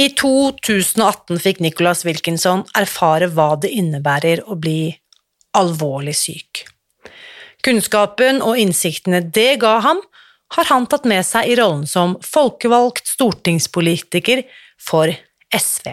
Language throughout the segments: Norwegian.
I 2018 fikk Nicholas Wilkinson erfare hva det innebærer å bli alvorlig syk. Kunnskapen og innsiktene det ga ham, har han tatt med seg i rollen som folkevalgt stortingspolitiker for SV.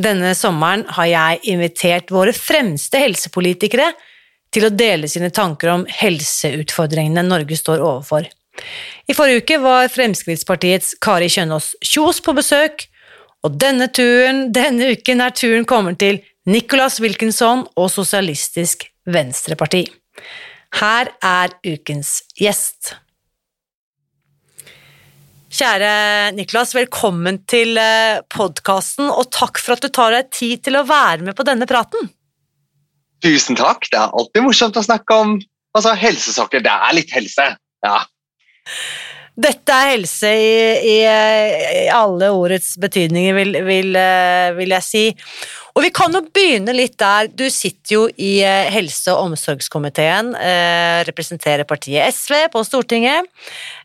Denne sommeren har jeg invitert våre fremste helsepolitikere til å dele sine tanker om helseutfordringene Norge står overfor. I forrige uke var Fremskrittspartiets Kari Kjønaas Kjos på besøk, og denne, turen, denne uken er turen kommet til Nicholas Wilkinson og Sosialistisk Venstreparti. Her er ukens gjest. Kjære Niklas, velkommen til eh, podkasten, og takk for at du tar deg tid til å være med på denne praten. Tusen takk. Det er alltid morsomt å snakke om altså, helsesaker. Det er litt helse, ja. Dette er helse i, i, i alle ordets betydninger, vil, vil, eh, vil, jeg si. Og vi kan jo begynne litt der. Du sitter jo i eh, helse- og omsorgskomiteen, eh, representerer partiet SV på Stortinget.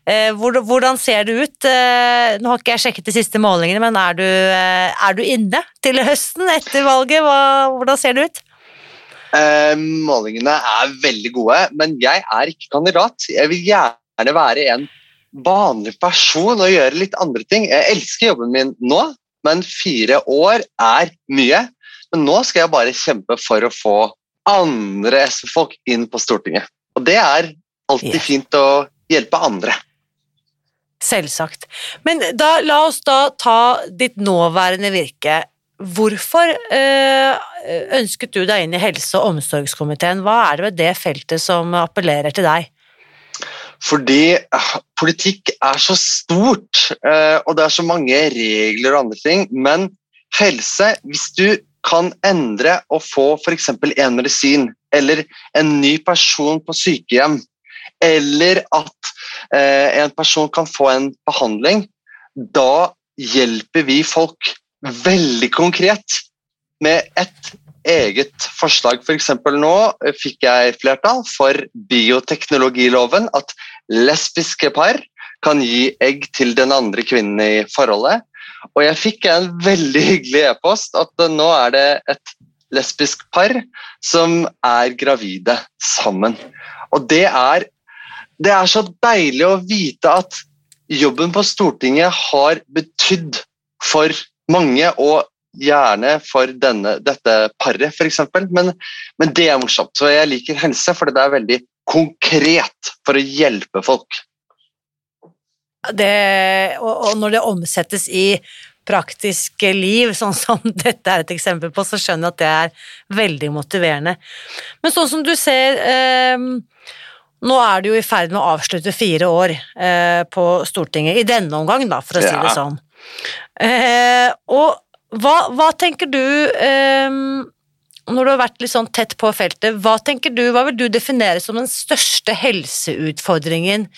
Hvordan ser det ut? Nå har ikke jeg sjekket de siste målingene, men er du, er du inne til høsten etter valget? Hva, hvordan ser det ut? målingene er veldig gode, men jeg er ikke kandidat. Jeg vil gjerne være en vanlig person og gjøre litt andre ting. Jeg elsker jobben min nå, men fire år er mye. Men nå skal jeg bare kjempe for å få andre SV-folk inn på Stortinget. Og det er alltid fint å hjelpe andre. Selvsagt. Men da, la oss da ta ditt nåværende virke. Hvorfor øh, ønsket du deg inn i helse- og omsorgskomiteen? Hva er det ved det feltet som appellerer til deg? Fordi uh, politikk er så stort, uh, og det er så mange regler og andre ting. Men helse, hvis du kan endre og få f.eks. en medisin eller en ny person på sykehjem, eller at uh, en person kan få en behandling, da hjelper vi folk veldig konkret med et eget forslag. F.eks. For nå fikk jeg flertall for bioteknologiloven, at lesbiske par kan gi egg til den andre kvinnen i forholdet. Og jeg fikk en veldig hyggelig e-post at nå er det et lesbisk par som er gravide sammen. Og det er, det er så deilig å vite at jobben på Stortinget har betydd for mange, og gjerne for denne, dette paret, f.eks. Men, men det er morsomt. Så jeg liker helse, for det er veldig konkret for å hjelpe folk. Det, og, og når det omsettes i praktiske liv, sånn som dette er et eksempel på, så skjønner jeg at det er veldig motiverende. Men sånn som du ser eh, Nå er du jo i ferd med å avslutte fire år eh, på Stortinget, i denne omgang, da, for å si det sånn. Eh, og hva, hva tenker du um, når du har vært litt sånn tett på feltet, hva tenker du, hva vil du definere som den største helseutfordringen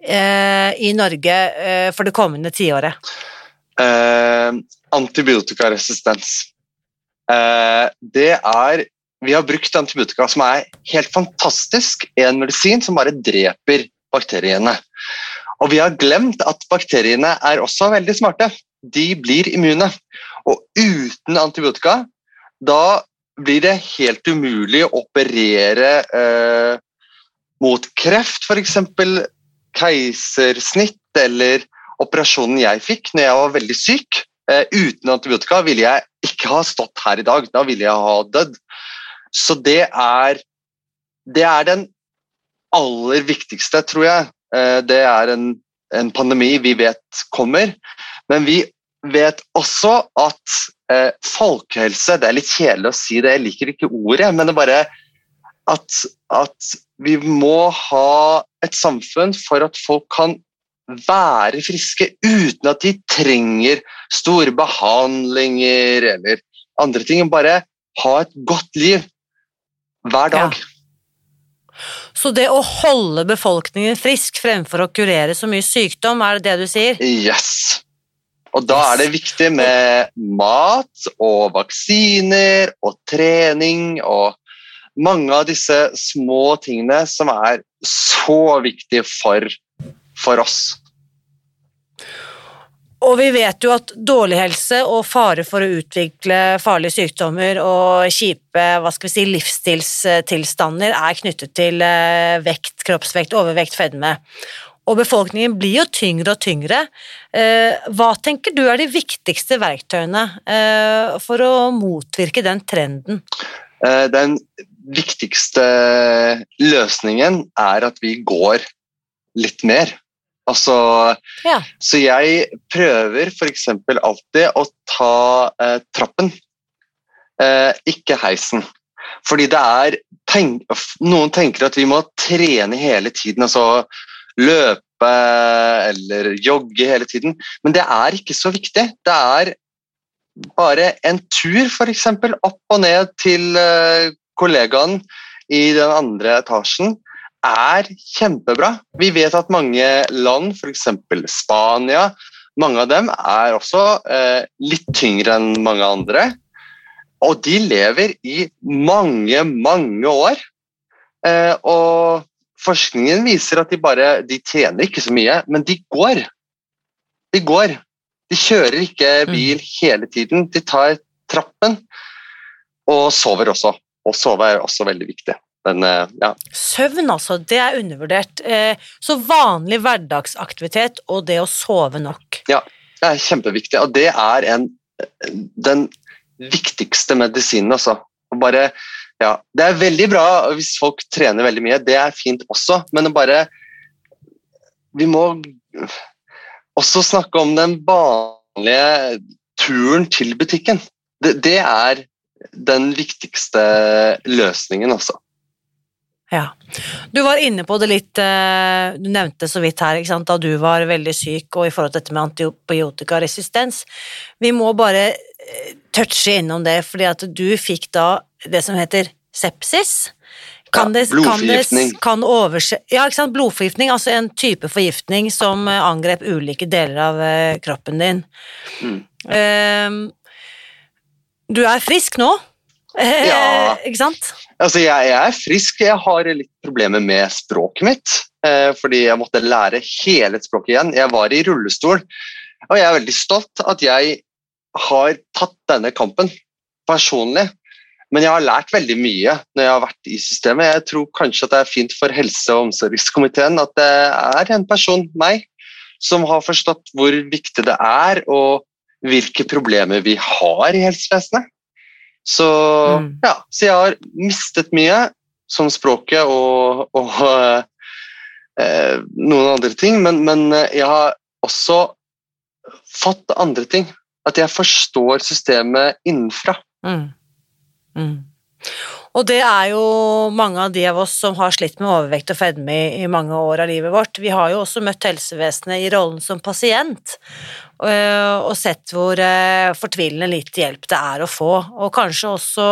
eh, i Norge eh, for det kommende tiåret? Eh, antibiotikaresistens. Det er Vi har brukt antibiotika som er helt fantastisk, en medisin som bare dreper bakteriene. Og vi har glemt at bakteriene er også veldig smarte. De blir immune. Og uten antibiotika da blir det helt umulig å operere eh, mot kreft, f.eks. keisersnitt eller operasjonen jeg fikk når jeg var veldig syk. Eh, uten antibiotika ville jeg ikke ha stått her i dag. Da ville jeg ha dødd. Så det er, det er den aller viktigste, tror jeg. Eh, det er en, en pandemi vi vet kommer, men vi vet også at eh, folkehelse Det er litt kjedelig å si det, jeg liker ikke ordet, men det er bare at, at vi må ha et samfunn for at folk kan være friske uten at de trenger store behandlinger eller andre ting. Bare ha et godt liv hver dag. Ja. Så det å holde befolkningen frisk fremfor å kurere så mye sykdom, er det det du sier? Yes. Og da er det viktig med mat og vaksiner og trening og mange av disse små tingene som er så viktige for, for oss. Og vi vet jo at dårlig helse og fare for å utvikle farlige sykdommer og kjipe hva skal vi si, livsstilstilstander er knyttet til eh, vekt, kroppsvekt, overvekt, fedme. Og befolkningen blir jo tyngre og tyngre. Eh, hva tenker du er de viktigste verktøyene eh, for å motvirke den trenden? Den viktigste løsningen er at vi går litt mer. Altså, ja. Så jeg prøver f.eks. alltid å ta eh, trappen, eh, ikke heisen. Fordi det er tenk, Noen tenker at vi må trene hele tiden, altså løpe eller jogge hele tiden, men det er ikke så viktig. Det er bare en tur, f.eks. opp og ned til eh, kollegaen i den andre etasjen er kjempebra. Vi vet at mange land, f.eks. Spania, mange av dem er også eh, litt tyngre enn mange andre. Og de lever i mange, mange år. Eh, og forskningen viser at de bare De tjener ikke så mye, men de går. De går. De kjører ikke mm. bil hele tiden. De tar trappen. Og sover også. Og sove er også veldig viktig. Men, eh, ja. Søvn, altså. Det er undervurdert. Eh, så vanlig hverdagsaktivitet og det å sove nok. Ja, det er kjempeviktig. Og det er en, den viktigste medisinen, altså. Bare, ja. Det er veldig bra hvis folk trener veldig mye, det er fint også, men bare Vi må også snakke om den vanlige turen til butikken. Det, det er den viktigste løsningen, altså. Ja. Du var inne på det litt, eh, du nevnte så vidt her da du var veldig syk og i forhold til dette med antibiotikaresistens. Vi må bare touche innom det, fordi at du fikk da det som heter sepsis. Kan ja, blodforgiftning. Kan ja, ikke sant, blodforgiftning, altså en type forgiftning som eh, angrep ulike deler av kroppen din. Mm. Uh, du er frisk nå? Ja. ikke sant? Altså, jeg, jeg, er frisk. Jeg har litt problemer med språket mitt. uh, fordi jeg måtte lære hele språket igjen. Jeg var i rullestol, og jeg er veldig stolt at jeg har tatt denne kampen personlig. Men jeg har lært veldig mye når jeg har vært i systemet. Jeg tror kanskje at det er fint for helse- og omsorgskomiteen at det er en person, meg, som har forstått hvor viktig det er, og hvilke problemer vi har i helsevesenet. Så, mm. ja, så jeg har mistet mye, som språket og, og eh, noen andre ting, men, men, jeg har også fått andre ting. At jeg forstår systemet innenfra. Mm. Mm. Og det er jo mange av de av oss som har slitt med overvekt og fedme i, mange år av livet vårt. Vi har jo også møtt helsevesenet i rollen som pasient, øh, og sett hvor øh, fortvilende lite hjelp det er å få. Og kanskje også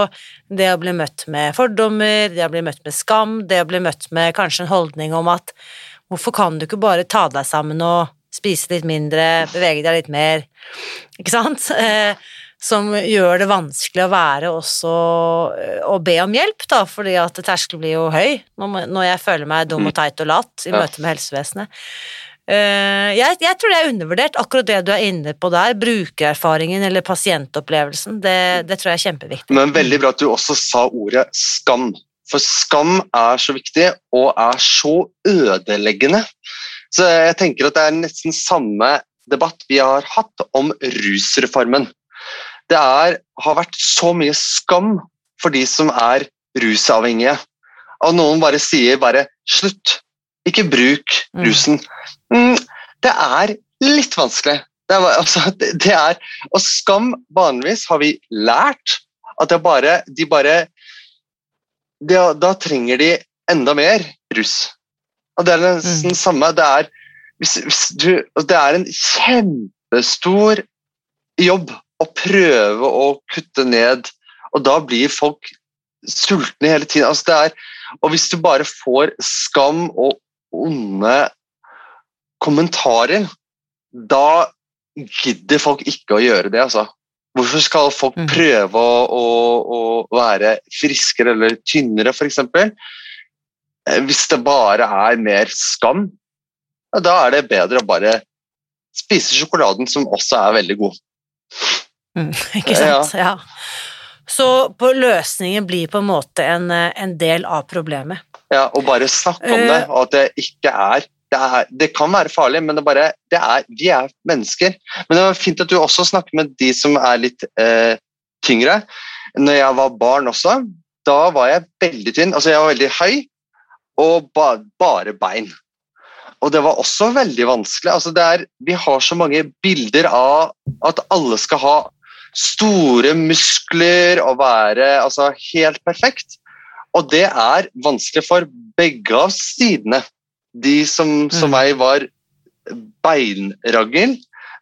det å bli møtt med fordommer, det å bli møtt med skam, det å bli møtt med kanskje en holdning om at hvorfor kan du ikke bare ta deg sammen og spise litt mindre, bevege deg litt mer, ikke sant? Eh, som gjør det vanskelig å være også å be om hjelp, da, fordi at terskelen blir jo høy når jeg føler meg dum og mm. teit og lat i møte med helsevesenet. Eh, jeg, jeg, tror det er undervurdert, akkurat det du er inne på der. Brukererfaringen eller pasientopplevelsen. Det, det, tror jeg er kjempeviktig. Men veldig bra at du også sa ordet skam. For skam er så viktig og er så ødeleggende. Så jeg tenker at det er nesten samme debatt vi har hatt om rusreformen. Det er, har vært så mye skam for de som er rusavhengige. Og noen bare sier bare 'slutt', ikke bruk mm. rusen. Mm, det er litt vanskelig. Det er, altså, det, er, og skam, vanligvis har vi lært at det bare, de bare de, Da trenger de enda mer russ. Og det er nesten mm. samme. Det er, hvis, hvis du, det er en kjempestor jobb å prøve å kutte ned, og da blir folk sultne hele tiden. Altså, det er, og hvis du bare får skam og onde kommentarer, da gidder folk ikke å gjøre det. altså. Hvorfor skal folk mm. prøve å, å, å, være friskere eller tynnere, f.eks.? Eh, hvis det bare er mer skam, da er det bedre å bare spise sjokoladen, som også er veldig god. Mm, ikke sant? Ja. ja. Så løsningen blir på en måte en, en del av problemet. Ja, og bare snakke om det, eh. og at det ikke er det, er, det, kan være farlig, men det bare, det er, vi er mennesker. Men det var fint at du også snakker med de som er litt eh, tyngre. Når jeg var barn også, da var jeg veldig tynn. Altså, jeg var veldig høy og ba, bare bein. Og det var også veldig vanskelig. Altså, er, vi har så mange bilder av at alle skal ha store muskler og være altså, helt perfekt. Og det er vanskelig for begge av sidene. De som, som meg mm. var beinraggel,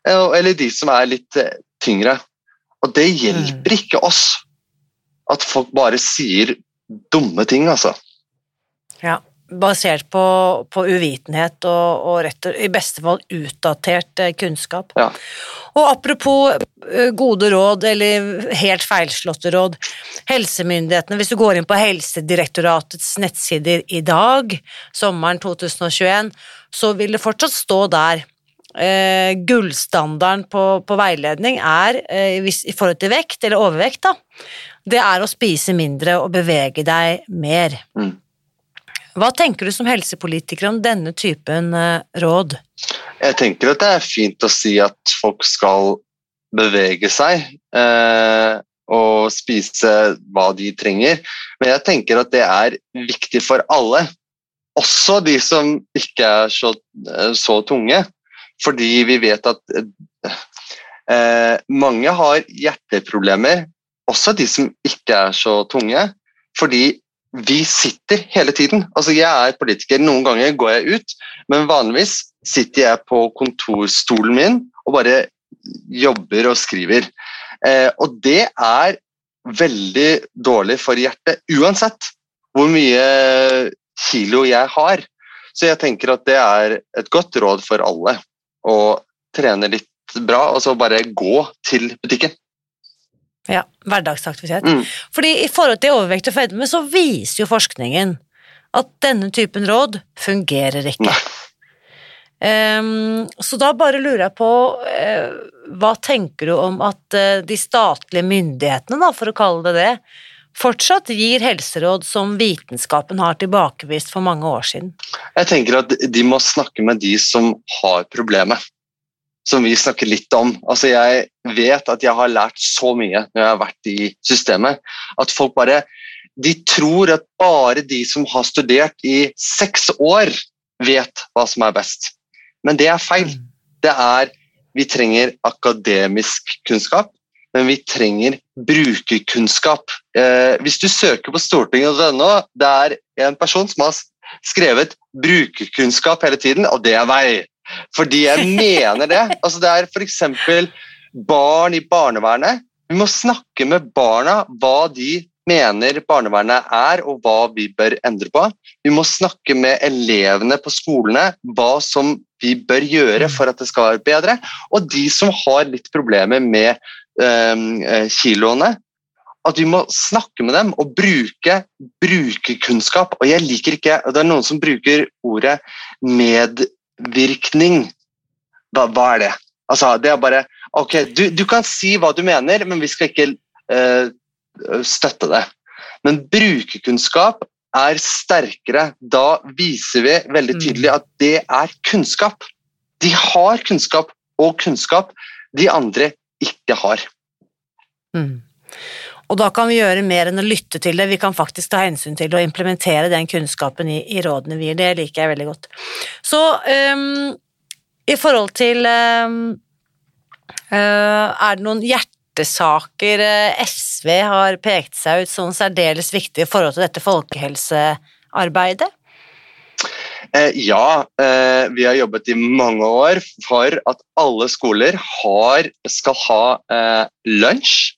eh, eller de som er litt eh, tyngre. Og det hjelper mm. ikke oss at folk bare sier dumme ting, altså. Ja basert på, på uvitenhet og, og, rett, i beste fall utdatert eh, kunnskap. Ja. Og apropos eh, gode råd, eller helt feilslåtte råd. Helsemyndighetene, hvis du går inn på Helsedirektoratets nettsider i dag, sommeren 2021, så vil det fortsatt stå der eh, gullstandarden på, på, veiledning er, eh, hvis, i forhold til vekt eller overvekt, da, det er å spise mindre og bevege deg mer. Mm. Hva tenker du som helsepolitiker om denne typen eh, råd? Jeg tenker at det er fint å si at folk skal bevege seg eh, og spise hva de trenger, men jeg tenker at det er viktig for alle. Også de som ikke er så, eh, så tunge, fordi vi vet at eh, mange har hjerteproblemer, også de som ikke er så tunge, fordi vi sitter hele tiden. Altså, jeg er politiker, noen ganger går jeg ut, men vanligvis sitter jeg på kontorstolen min og bare jobber og skriver. Eh, og det er veldig dårlig for hjertet, uansett hvor mye kilo jeg har. Så jeg tenker at det er et godt råd for alle å trene litt bra, og så bare gå til butikken. Ja, hverdagsaktivitet. Mm. Fordi i forhold til overvekt og fedme så viser jo forskningen at denne typen råd fungerer ikke. Um, så da bare lurer jeg på uh, hva tenker du om at uh, de statlige myndighetene, da, for å kalle det det, fortsatt gir helseråd som vitenskapen har tilbakevist for mange år siden? Jeg tenker at de må snakke med de som har problemet som vi snakker litt om. Altså, jeg vet at jeg har lært så mye når jeg har vært i systemet, at folk bare de tror at bare de som har studert i seks år, vet hva som er best. Men det er feil. Det er Vi trenger akademisk kunnskap, men vi trenger brukerkunnskap. Eh, hvis du søker på stortinget.no, det er en person som har skrevet brukerkunnskap hele tiden, og det er vei. Fordi jeg mener det. Altså, det er f.eks. barn i barnevernet. Vi må snakke med barna hva de mener barnevernet er, og hva vi bør endre på. Vi må snakke med elevene på skolene hva som vi bør gjøre for at det skal være bedre. Og de som har litt problemer med eh, kiloene, at vi må snakke med dem og bruke brukerkunnskap. Og jeg liker ikke Det er noen som bruker ordet med påvirkning, hva, hva er det? Altså, det er bare Ok, du, du, kan si hva du mener, men vi skal ikke uh, støtte det. Men brukerkunnskap er sterkere. Da viser vi veldig mm. tydelig at det er kunnskap. De har kunnskap, og kunnskap de andre ikke har. Mm. Og da kan vi gjøre mer enn å lytte til det, vi kan faktisk ta hensyn til og implementere den kunnskapen i, i rådene vi gir. Det liker jeg veldig godt. Så um, i forhold til um, uh, Er det noen hjertesaker uh, SV har pekt seg ut som særdeles viktige i forhold til dette folkehelsearbeidet? Eh, ja, eh, vi har jobbet i mange år for at alle skoler har, skal ha eh, lunsj.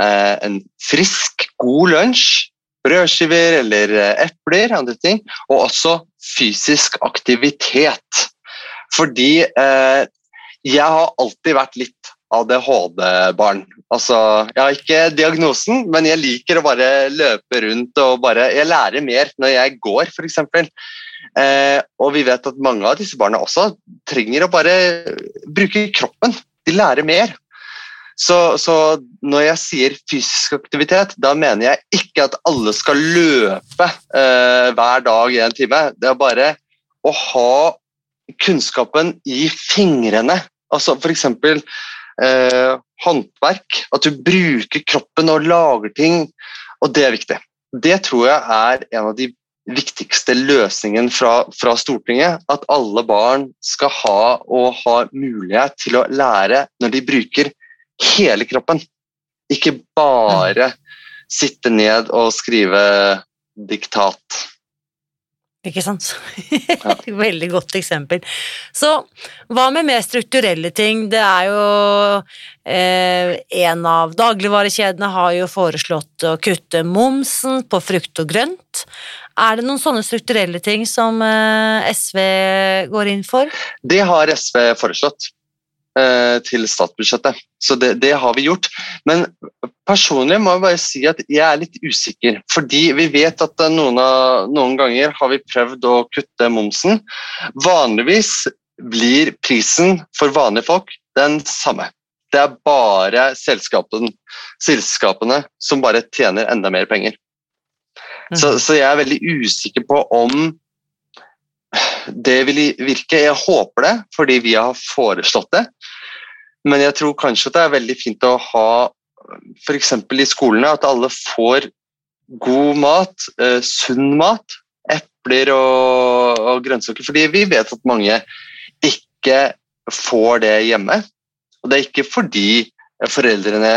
Eh, en frisk, god lunsj. Brødskiver eller eh, epler, andre ting. Og også fysisk aktivitet. Fordi eh, jeg har alltid vært litt ADHD-barn. Altså, jeg har ikke diagnosen, men jeg liker å bare løpe rundt og bare Jeg lærer mer når jeg går, f.eks. Eh, og vi vet at mange av disse barna også trenger å bare bruke kroppen. De lærer mer. Så, så, når jeg sier fysisk aktivitet, da mener jeg ikke at alle skal løpe eh, hver dag i en time. Det er bare å ha kunnskapen i fingrene. Altså f.eks. Eh, håndverk. At du bruker kroppen og lager ting. Og det er viktig. Det tror jeg er en av de viktigste løsningene fra, fra, Stortinget. At alle barn skal ha og ha mulighet til å lære når de bruker hele kroppen. Ikke bare sitte ned og skrive diktat. Ikke sant? Ja. Veldig godt eksempel. Så hva med mer strukturelle ting? Det er jo eh, En av dagligvarekjedene har jo foreslått å kutte momsen på frukt og grønt. Er det noen sånne strukturelle ting som eh, SV går inn for? Det har SV foreslått. Eh, til statsbudsjettet. Så det, det, har vi gjort. Men personlig må jeg bare si at jeg er litt usikker. Fordi vi vet at noen, av, noen ganger har vi prøvd å kutte momsen. Vanligvis blir prisen for vanlige folk den samme. Det er bare selskapene, selskapene som bare tjener enda mer penger. Så, mhm. så jeg er veldig usikker på om det vil virke. Jeg håper det, fordi vi har foreslått det. Men jeg tror kanskje det er veldig fint å ha f.eks. i skolene at alle får god mat, eh, sunn mat. Epler og, og grønnsaker. Fordi vi vet at mange ikke får det hjemme. Og det er ikke fordi foreldrene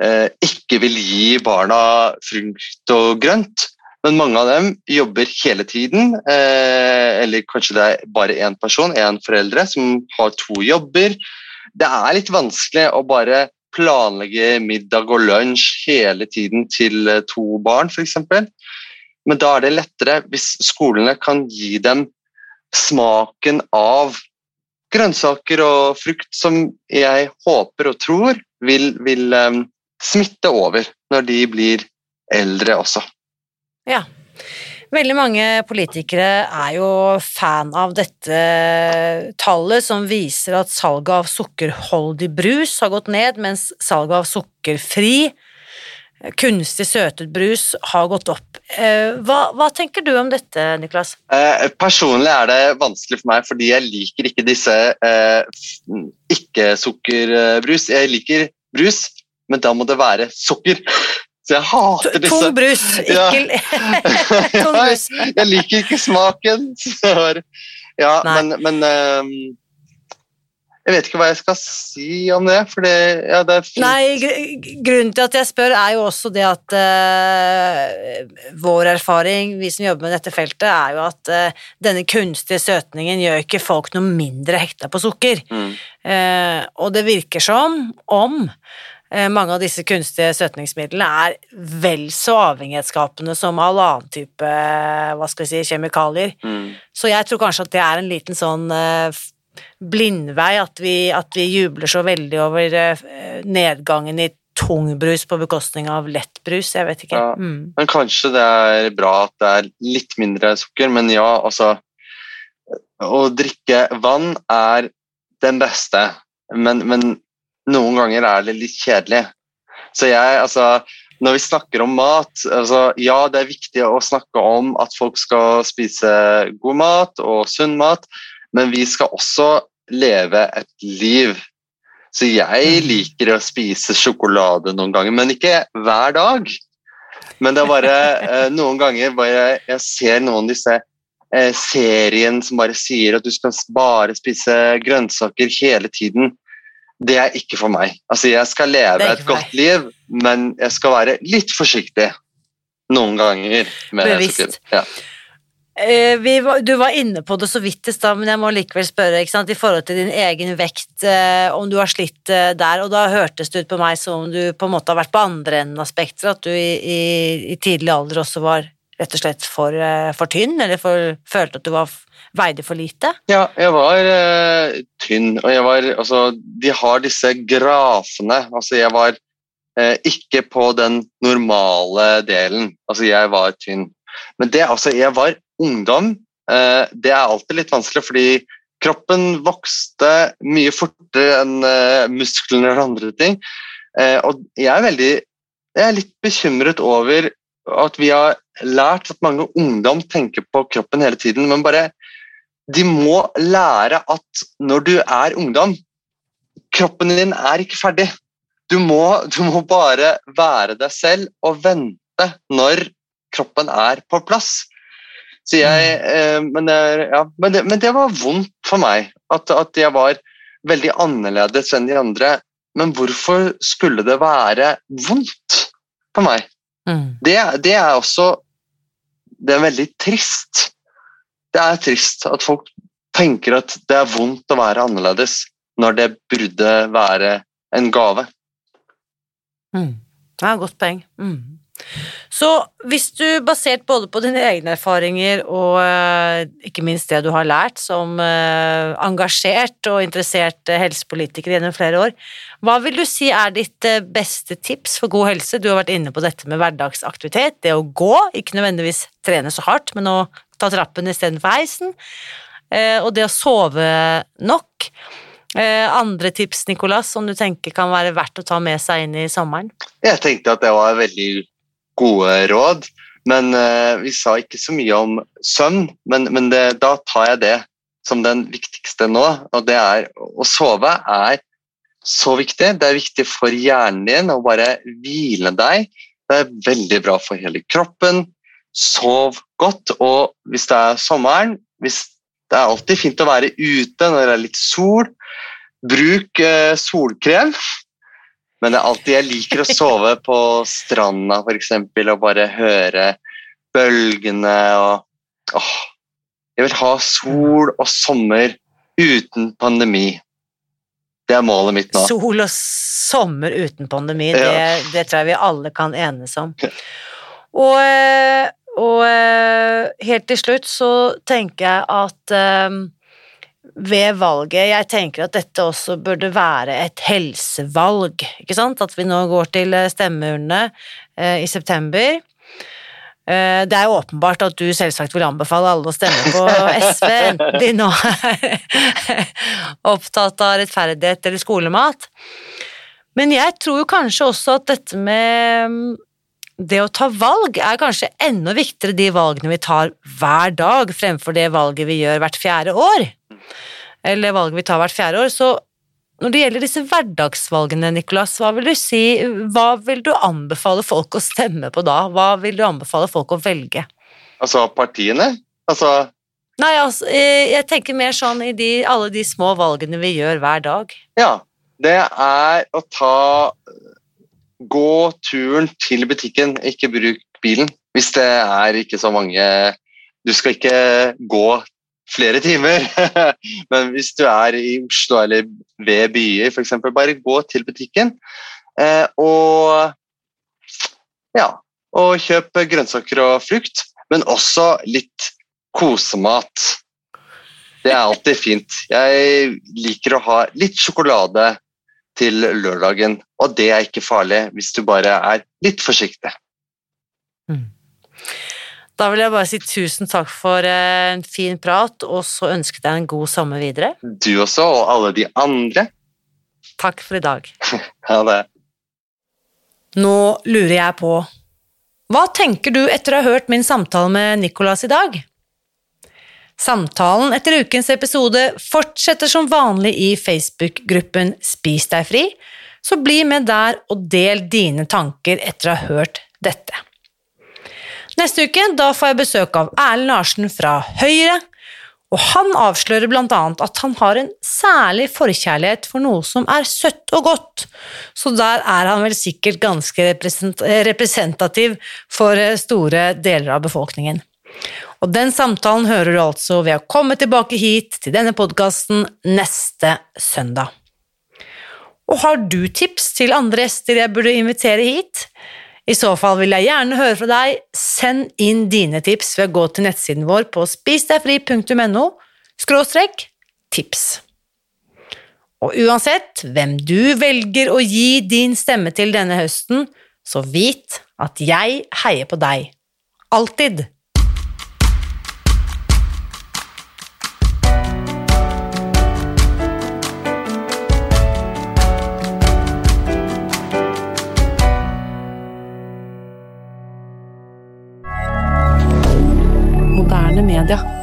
eh, ikke vil gi barna frukt og grønt, men mange av dem jobber hele tiden, eh, eller kanskje det er bare én person, én foreldre, som har to jobber. Det er litt vanskelig å bare planlegge middag og lunsj hele tiden til eh, to barn, f.eks. Men da er det lettere hvis skolene kan gi dem smaken av grønnsaker og frukt som jeg håper og tror vil, vil um, smitte over når de blir eldre også. Ja. Veldig mange politikere er jo fan av dette tallet som viser at salget av sukkerholdig brus har gått ned, mens salget av sukkerfri, kunstig søtet brus har gått opp. Eh, hva, hva tenker du om dette, Niklas? Eh, personlig er det vanskelig for meg, fordi jeg liker ikke disse eh, ikke-sukkerbrus. Jeg liker brus, men da må det være sukker. Så jeg hater disse Tung brus, ikke Tung brus. jeg liker ikke smaken. ja, Nei. men, men um, jeg vet ikke hva jeg skal si om det, for det, ja, det er fint. Nei, grunnen til at jeg spør, er jo også det at uh, vår erfaring, vi som jobber med dette feltet, er jo at uh, denne kunstige søtningen gjør ikke folk noe mindre hekta på sukker. Mm. Uh, og det virker som om mange av disse kunstige søtningsmidlene er vel så avhengighetsskapende som all annen type hva skal vi si, kjemikalier. Mm. Så jeg tror kanskje at det er en liten sånn uh, blindvei, at vi, at vi, jubler så veldig over nedgangen i tungbrus på bekostning av lettbrus. Jeg vet ikke. Ja, mm. Men kanskje det er bra at det er litt mindre sukker, men ja, altså å drikke vann er den beste, men, men noen ganger er det litt kjedelig. Så jeg, altså Når vi snakker om mat altså, Ja, det er viktig å snakke om at folk skal spise god mat og sunn mat, men vi skal også leve et liv. Så jeg liker å spise sjokolade noen ganger, men ikke hver dag. Men det er bare eh, noen ganger bare jeg ser noen av disse eh, serien som bare sier at du skal bare spise grønnsaker hele tiden. Det er ikke for meg. Altså, jeg skal leve et godt liv, men jeg skal være litt forsiktig noen ganger. Med Bevisst. Ja. Eh, vi var, du var inne på det så vidt i stad, men jeg må likevel spørre ikke sant, i forhold til din egen vekt, eh, om du har slitt eh, der. Og da hørtes det ut på meg som om du på en måte har vært på andre enden av spekteret, at du i, i, i tidlig alder også var rett og slett for, eh, for tynn, eller for, følte at du var, veide for lite. Ja, jeg var uh, tynn, og jeg var Altså, de har disse grafene. Altså, jeg var uh, ikke på den normale delen. Altså, jeg var tynn. Men det, altså, jeg var ungdom. Uh, det er alltid litt vanskelig, fordi kroppen vokste mye fortere enn musklene og andre ting. Og jeg er veldig Jeg er litt bekymret over at vi har lært at mange ungdom tenker på kroppen hele tiden, men bare de må lære at når du er ungdom, kroppen din er ikke ferdig. Du må, du må bare være deg selv og vente når kroppen er på plass. Så jeg, eh, men, det- ja, men, det, men det var vondt for meg, at, at jeg var veldig annerledes enn de andre. Men hvorfor skulle det være vondt for meg? Det, det er også Det er veldig trist. Det er trist at folk tenker at det er vondt å være annerledes, når det burde være en gave. Mm. et godt poeng. Mm. Så hvis du, basert både på dine egne erfaringer og eh, ikke minst det du har lært som eh, engasjert og interessert eh, helsepolitiker gjennom flere år, hva vil du si er ditt beste tips for god helse? Du har vært inne på dette med hverdagsaktivitet, det å gå, ikke nødvendigvis trene så hardt, men å ta trappen istedenfor heisen, og det å sove nok. Andre tips, Nicolas, som du tenker kan være verdt å ta med seg inn i sommeren? Jeg tenkte at det var veldig gode råd, men uh, vi sa ikke så mye om søvn. Men, men det, da tar jeg det som den viktigste nå, og det er å sove er så viktig. Det er viktig for hjernen din å bare hvile deg. Det er veldig bra for hele kroppen. Sov godt, og hvis det er sommeren hvis Det er alltid fint å være ute når det er litt sol. Bruk eh, solkrem. Men det er alltid jeg liker å sove på stranda eksempel, og bare høre bølgene og åh, Jeg vil ha sol og sommer uten pandemi. Det er målet mitt nå. Sol og sommer uten pandemi, Ja. det, det tror jeg vi alle kan enes om. Og, eh, og eh, helt til slutt så tenker jeg at eh, ved valget Jeg tenker at dette også burde være et helsevalg, ikke sant? At vi nå går til eh, stemmeurnene eh, i september. Eh, Det er jo åpenbart at du selvsagt vil anbefale alle å stemme på SV, enten de nå er opptatt av rettferdighet eller skolemat. Men jeg tror jo kanskje også at dette med mm, det å ta valg er kanskje enda viktigere de valgene vi tar hver dag, fremfor det valget vi gjør hvert fjerde år. Eller valget vi tar hvert fjerde år. Så når det gjelder disse hverdagsvalgene, Nicolas, hva vil du si, hva vil du anbefale folk å stemme på da? Hva vil du anbefale folk å velge? Altså partiene? Altså Nei, altså, eh, jeg tenker mer sånn i de, alle de små valgene vi gjør hver dag. Ja. Det er å ta Gå turen til butikken, ikke bruk bilen. Hvis det er ikke så mange Du skal ikke gå flere timer. Men hvis du er i Oslo eller ved byer, f.eks., bare gå til butikken. Eh, og ja, og kjøp grønnsaker og frukt, men også litt kosemat. Det er alltid fint. Jeg liker å ha litt sjokolade til lørdagen, og det er ikke farlig hvis du bare er litt forsiktig. Da vil jeg bare si tusen takk for eh, en fin prat, og så ønsker jeg deg en god sommer videre. Du også, og alle de andre. Takk for i dag. Ha det. Nå lurer jeg på Hva tenker du etter å ha hørt min samtale med Nicolas i dag? Samtalen etter ukens episode fortsetter som vanlig i Facebook-gruppen Spis deg fri, så bli med der og del dine tanker etter å ha hørt dette. Neste uke da får jeg besøk av Erlend Larsen fra Høyre, og han avslører blant annet at han har en særlig forkjærlighet for noe som er søtt og godt, så der er han vel sikkert ganske representativ for store deler av befolkningen. Og den samtalen hører du altså ved å komme tilbake hit til denne podkasten neste søndag. Og har du tips til andre gjester jeg burde invitere hit? I så fall vil jeg gjerne høre fra deg. Send inn dine tips ved å gå til nettsiden vår på spisdegfri.no skråstrek tips. Og uansett hvem du velger å gi din stemme til denne høsten, så vit at jeg heier på deg. Alltid. Rüdiger.